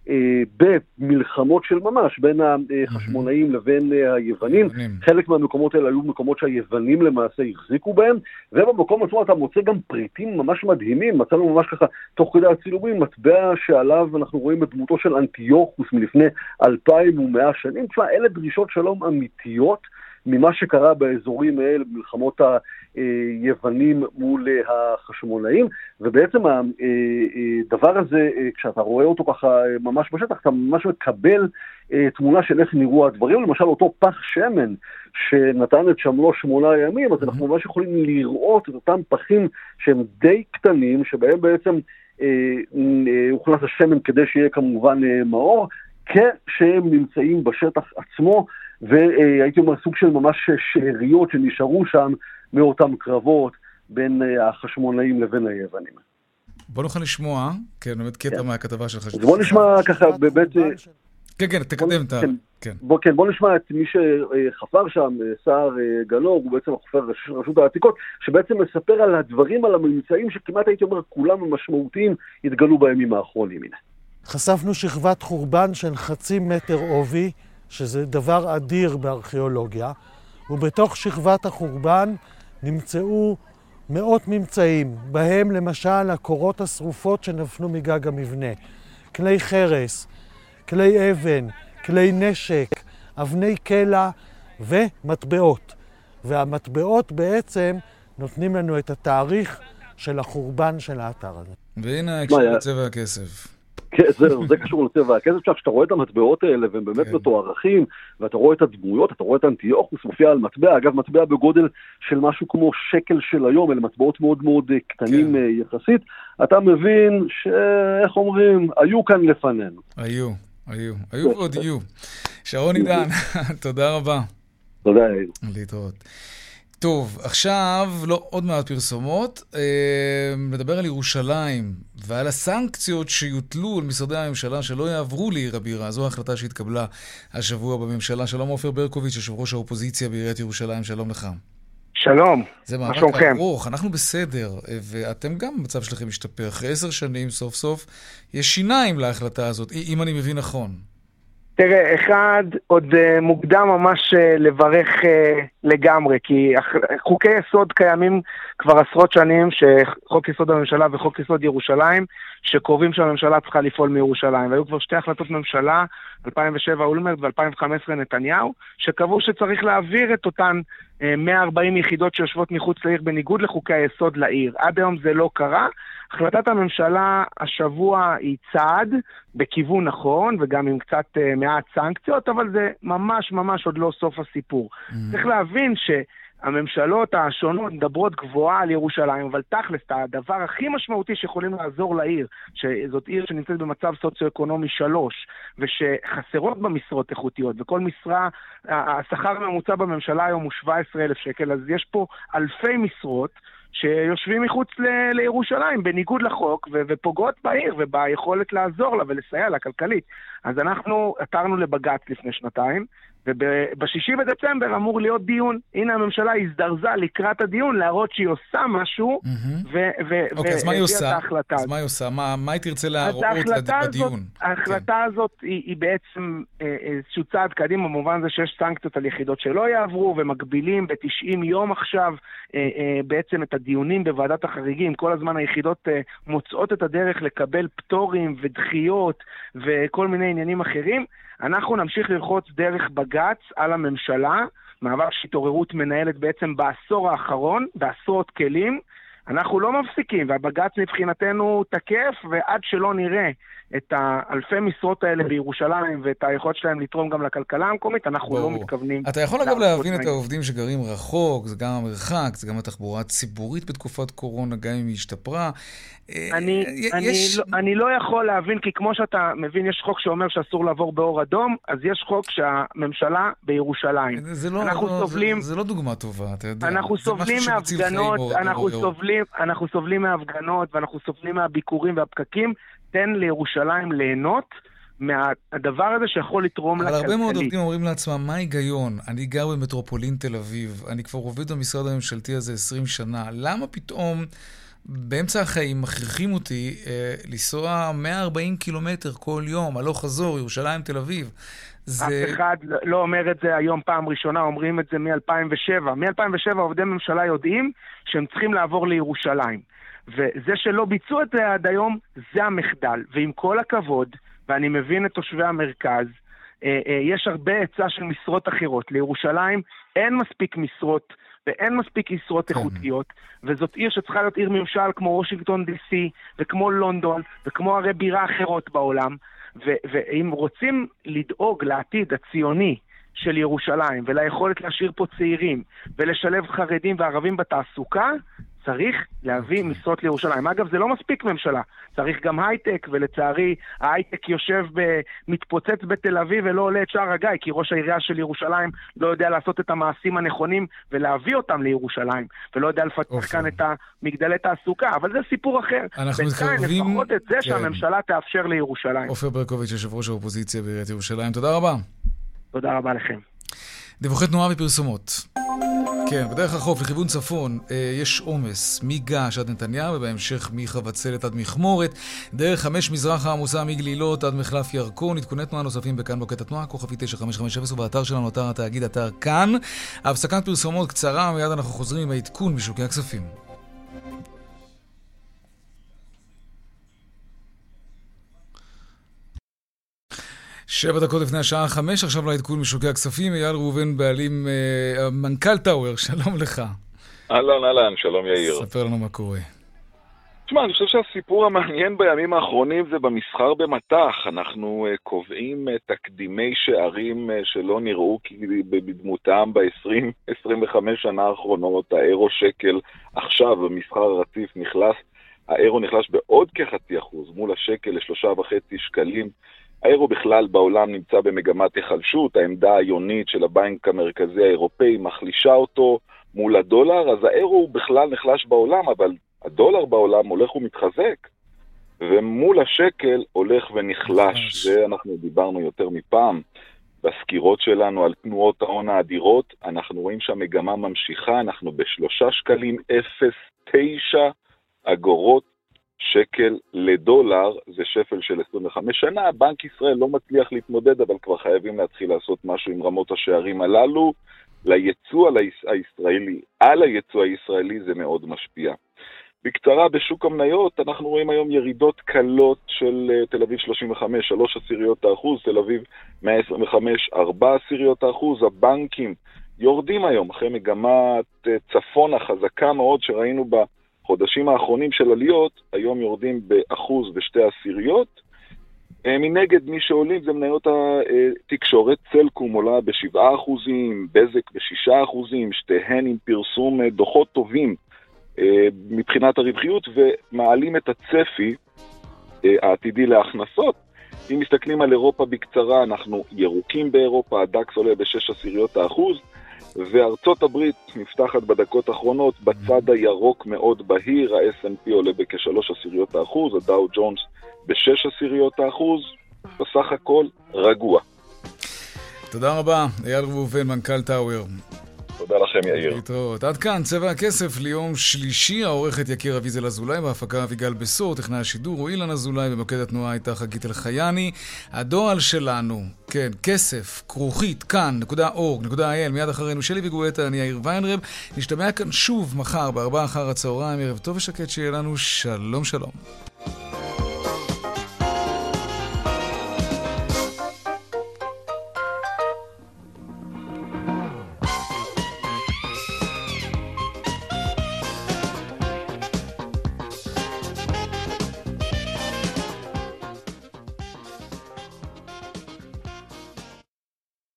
אה, במלחמות של ממש בין החשמונאים לבין אה, היוונים. חלק מהמקומות האלה היו מקומות שהיוונים למעשה החזיקו בהם, ובמקום עצמו אתה מוצא גם פריטים ממש מדהימים. מצאנו ממש ככה, תוך כדי הצילומים, מטבע שעליו אנחנו רואים את דמותו של אנטיוכוס מלפני אלפיים ומאה שנים. תשמע, אלה דרישות שלום אמיתיות. ממה שקרה באזורים האלה, במלחמות היוונים מול החשמונאים, ובעצם הדבר הזה, כשאתה רואה אותו ככה ממש בשטח, אתה ממש מקבל תמונה של איך נראו הדברים, למשל אותו פח שמן שנתן את שמלו שמונה ימים, אז אנחנו ממש יכולים לראות את אותם פחים שהם די קטנים, שבהם בעצם הוכנס השמן כדי שיהיה כמובן מאור, כשהם נמצאים בשטח עצמו, והייתי אומר סוג של ממש שאריות שנשארו שם מאותם קרבות בין אה, החשמונאים לבין היוונים. בוא נוכל לשמוע, כן, באמת קטע כן. מהכתבה שלך. אז בוא נשמע ככה באמת... אה, כן, כן, תקדם את ה... כן, כן. בוא, כן, בוא נשמע את מי שחפר שם, סער אה, גלור, הוא בעצם החופר רשות העתיקות, שבעצם מספר על הדברים, על הממצאים שכמעט הייתי אומר כולם המשמעותיים התגלו בימים האחרונים. הנה. חשפנו שכבת חורבן של חצי מטר עובי, שזה דבר אדיר בארכיאולוגיה, ובתוך שכבת החורבן נמצאו מאות ממצאים, בהם למשל הקורות השרופות שנפלו מגג המבנה, כלי חרס, כלי אבן, כלי נשק, אבני קלע ומטבעות. והמטבעות בעצם נותנים לנו את התאריך של החורבן של האתר הזה. והנה הקשר לצבע הכסף. כן, זה קשור לצבע הכסף שלך, כשאתה רואה את המטבעות האלה והם באמת כן. מתוארכים, ואתה רואה את הדמויות, אתה רואה את אנטיוכוס מופיע על מטבע, אגב מטבע בגודל של משהו כמו שקל של היום, אלה מטבעות מאוד מאוד אה, קטנים כן. אה, יחסית, אתה מבין שאיך אומרים, היו כאן לפנינו. היו, היו, היו ועוד יהיו. שרון עידן, <laughs> תודה רבה. תודה, יאיר. להתראות. טוב, עכשיו, לא עוד מעט פרסומות, אה, נדבר על ירושלים ועל הסנקציות שיוטלו על משרדי הממשלה שלא יעברו לעיר הבירה. זו ההחלטה שהתקבלה השבוע בממשלה. שלום עופר ברקוביץ', יושב ראש האופוזיציה בעיריית ירושלים, שלום לך. שלום, מה שלומכם? ארוך, אנחנו בסדר, ואתם גם, המצב שלכם משתפר. אחרי עשר שנים, סוף סוף, יש שיניים להחלטה הזאת, אם אני מבין נכון. תראה, אחד, עוד uh, מוקדם ממש uh, לברך uh, לגמרי, כי חוקי יסוד קיימים כבר עשרות שנים, שחוק יסוד הממשלה וחוק יסוד ירושלים, שקובעים שהממשלה צריכה לפעול מירושלים. והיו כבר שתי החלטות ממשלה, 2007 אולמרט ו-2015 נתניהו, שקבעו שצריך להעביר את אותן 140 יחידות שיושבות מחוץ לעיר בניגוד לחוקי היסוד לעיר. עד היום זה לא קרה. החלטת הממשלה השבוע היא צעד בכיוון נכון, וגם עם קצת uh, מעט סנקציות, אבל זה ממש ממש עוד לא סוף הסיפור. Mm-hmm. צריך להבין ש... הממשלות השונות מדברות גבוהה על ירושלים, אבל תכלס, הדבר הכי משמעותי שיכולים לעזור לעיר, שזאת עיר שנמצאת במצב סוציו-אקונומי שלוש, ושחסרות בה משרות איכותיות, וכל משרה, השכר הממוצע בממשלה היום הוא 17,000 שקל, אז יש פה אלפי משרות. שיושבים מחוץ ל- לירושלים, בניגוד לחוק, ו- ופוגעות בעיר וביכולת לעזור לה ולסייע לה כלכלית. אז אנחנו עתרנו לבג"ץ לפני שנתיים, ובשישי בדצמבר אמור להיות דיון. הנה הממשלה הזדרזה לקראת הדיון להראות שהיא עושה משהו, אוקיי, מה היא עושה? אז מה היא עושה? מה היא תרצה להראות בדיון? ההחלטה כן. הזאת היא בעצם אה, איזשהו צעד קדימה, במובן זה שיש סנקציות על יחידות שלא יעברו, ומגבילים ב-90 יום עכשיו אה, אה, בעצם את הדיונים בוועדת החריגים. כל הזמן היחידות מוצאות את הדרך לקבל פטורים ודחיות וכל מיני עניינים אחרים. אנחנו נמשיך ללחוץ דרך בג"ץ על הממשלה, מעבר שהתעוררות מנהלת בעצם בעשור האחרון, בעשרות כלים. אנחנו לא מפסיקים, והבג"ץ מבחינתנו תקף, ועד שלא נראה את האלפי משרות האלה בירושלים ואת היכולת שלהם לתרום גם לכלכלה המקומית, אנחנו לא ברור. לא מתכוונים... אתה יכול אגב להבין את העובדים שגרים רחוק, זה גם המרחק, זה גם התחבורה הציבורית בתקופת קורונה, גם אם היא השתפרה. אה, אני, י- אני, יש- לא, אני לא יכול להבין, כי כמו שאתה מבין, יש חוק שאומר שאסור לעבור באור אדום, אז יש חוק שהממשלה בירושלים. זה לא, אנחנו לא, סובלים... זה, זה לא דוגמה טובה, אתה יודע. אנחנו סובלים מהפגנות, אנחנו. סובלים, אנחנו סובלים מההפגנות ואנחנו סובלים מהביקורים והפקקים. תן לירושלים ליהנות מהדבר הזה שיכול לתרום אבל לה הרבה מאוד. עובדים אומרים לעצמם, מה ההיגיון? אני גר במטרופולין תל אביב, אני כבר עובד במשרד הממשלתי הזה 20 שנה, למה פתאום באמצע החיים מכריחים אותי אה, לנסוע 140 קילומטר כל יום, הלוך חזור, ירושלים, תל אביב? זה... אף אחד לא אומר את זה היום פעם ראשונה, אומרים את זה מ-2007. מ-2007 עובדי ממשלה יודעים שהם צריכים לעבור לירושלים. וזה שלא ביצעו את זה עד היום, זה המחדל. ועם כל הכבוד, ואני מבין את תושבי המרכז, אה, אה, יש הרבה היצע של משרות אחרות. לירושלים אין מספיק משרות ואין מספיק משרות איכותיות, וזאת עיר שצריכה להיות עיר ממשל כמו וושינגטון די.סי, וכמו לונדון, וכמו ערי בירה אחרות בעולם. ואם רוצים לדאוג לעתיד הציוני של ירושלים וליכולת להשאיר פה צעירים ולשלב חרדים וערבים בתעסוקה, צריך להביא משרות לירושלים. אגב, זה לא מספיק ממשלה, צריך גם הייטק, ולצערי ההייטק יושב, ב... מתפוצץ בתל אביב ולא עולה את שער הגיא, כי ראש העירייה של ירושלים לא יודע לעשות את המעשים הנכונים ולהביא אותם לירושלים, ולא יודע לפתח כאן את המגדלי תעסוקה, אבל זה סיפור אחר. אנחנו בינתיים, מתקרבים- לפחות את זה כן. שהממשלה תאפשר לירושלים. עופר ברקוביץ', יושב ראש האופוזיציה בעיריית ירושלים, תודה רבה. תודה רבה לכם. דיווחי תנועה ופרסומות. כן, בדרך החוף לכיוון צפון אה, יש עומס מגעש עד נתניה, ובהמשך מחבצלת עד מכמורת. דרך חמש מזרחה עמוסה מגלילות עד מחלף ירקון. עדכוני תנועה נוספים בכאן בוקט התנועה, כוכבי 9550 ובאתר שלנו, אתר התאגיד, אתר כאן. הפסקת פרסומות קצרה, מיד אנחנו חוזרים עם העדכון משוקי הכספים. שבע דקות לפני השעה חמש, עכשיו לעדכון משוקי הכספים. אייל ראובן, בעלים, אה, מנכ"ל טאוור, <laughs> שלום לך. אהלן, אהלן, שלום יאיר. ספר לנו מה קורה. תשמע, אני חושב שהסיפור המעניין בימים האחרונים זה במסחר במטח. אנחנו uh, קובעים uh, תקדימי שערים uh, שלא נראו בדמותם ב-20-25 שנה האחרונות. האירו שקל עכשיו במסחר הרציף נחלש, האירו נחלש בעוד כחצי אחוז מול השקל לשלושה וחצי שקלים. האירו בכלל בעולם נמצא במגמת היחלשות, העמדה היונית של הבנק המרכזי האירופאי מחלישה אותו מול הדולר, אז האירו הוא בכלל נחלש בעולם, אבל הדולר בעולם הולך ומתחזק, ומול השקל הולך ונחלש. זה אנחנו דיברנו יותר מפעם. בסקירות שלנו על תנועות ההון האדירות, אנחנו רואים שהמגמה ממשיכה, אנחנו בשלושה שקלים 0.9 אגורות שקל לדולר, זה שפל של 25 שנה. בנק ישראל לא מצליח להתמודד, אבל כבר חייבים להתחיל לעשות משהו עם רמות השערים הללו. ליצוא הישראלי, על היצוא הישראלי זה מאוד משפיע. בקצרה, בשוק המניות אנחנו רואים היום ירידות קלות של uh, תל אביב 35, 3 עשיריות האחוז, תל אביב 125, 4 עשיריות האחוז, הבנקים יורדים היום אחרי מגמת uh, צפונה חזקה מאוד שראינו בחודשים האחרונים של עליות, היום יורדים באחוז ושתי עשיריות. Uh, מנגד, מי שעולים זה מניות התקשורת, סלקום עולה ב-7%, בזק ב-6%, שתיהן עם פרסום uh, דוחות טובים מבחינת הרווחיות ומעלים את הצפי העתידי להכנסות. אם מסתכלים על אירופה בקצרה, אנחנו ירוקים באירופה, הדקס עולה בשש עשיריות האחוז, וארצות הברית נפתחת בדקות האחרונות בצד הירוק מאוד בהיר, ה-S&P עולה בכשלוש עשיריות האחוז, הדאו ג'ונס בשש עשיריות האחוז, בסך הכל רגוע. תודה רבה, אייל ראובן, מנכ"ל טאוור. תודה לכם, יאיר. להתראות. עד כאן, צבע הכסף ליום שלישי, העורכת יקיר אביזל אזולאי, בהפקה אביגל בשור, טכנאי השידור הוא אילן אזולאי, במוקד התנועה הייתה חגית אלחייני. הדואל שלנו, כן, כסף, כרוכית, כאן.org.il, מיד אחרינו שלי וגואטה, אני יאיר ויינרב. נשתמע כאן שוב מחר, בארבעה אחר הצהריים, ערב טוב ושקט שיהיה לנו, שלום שלום.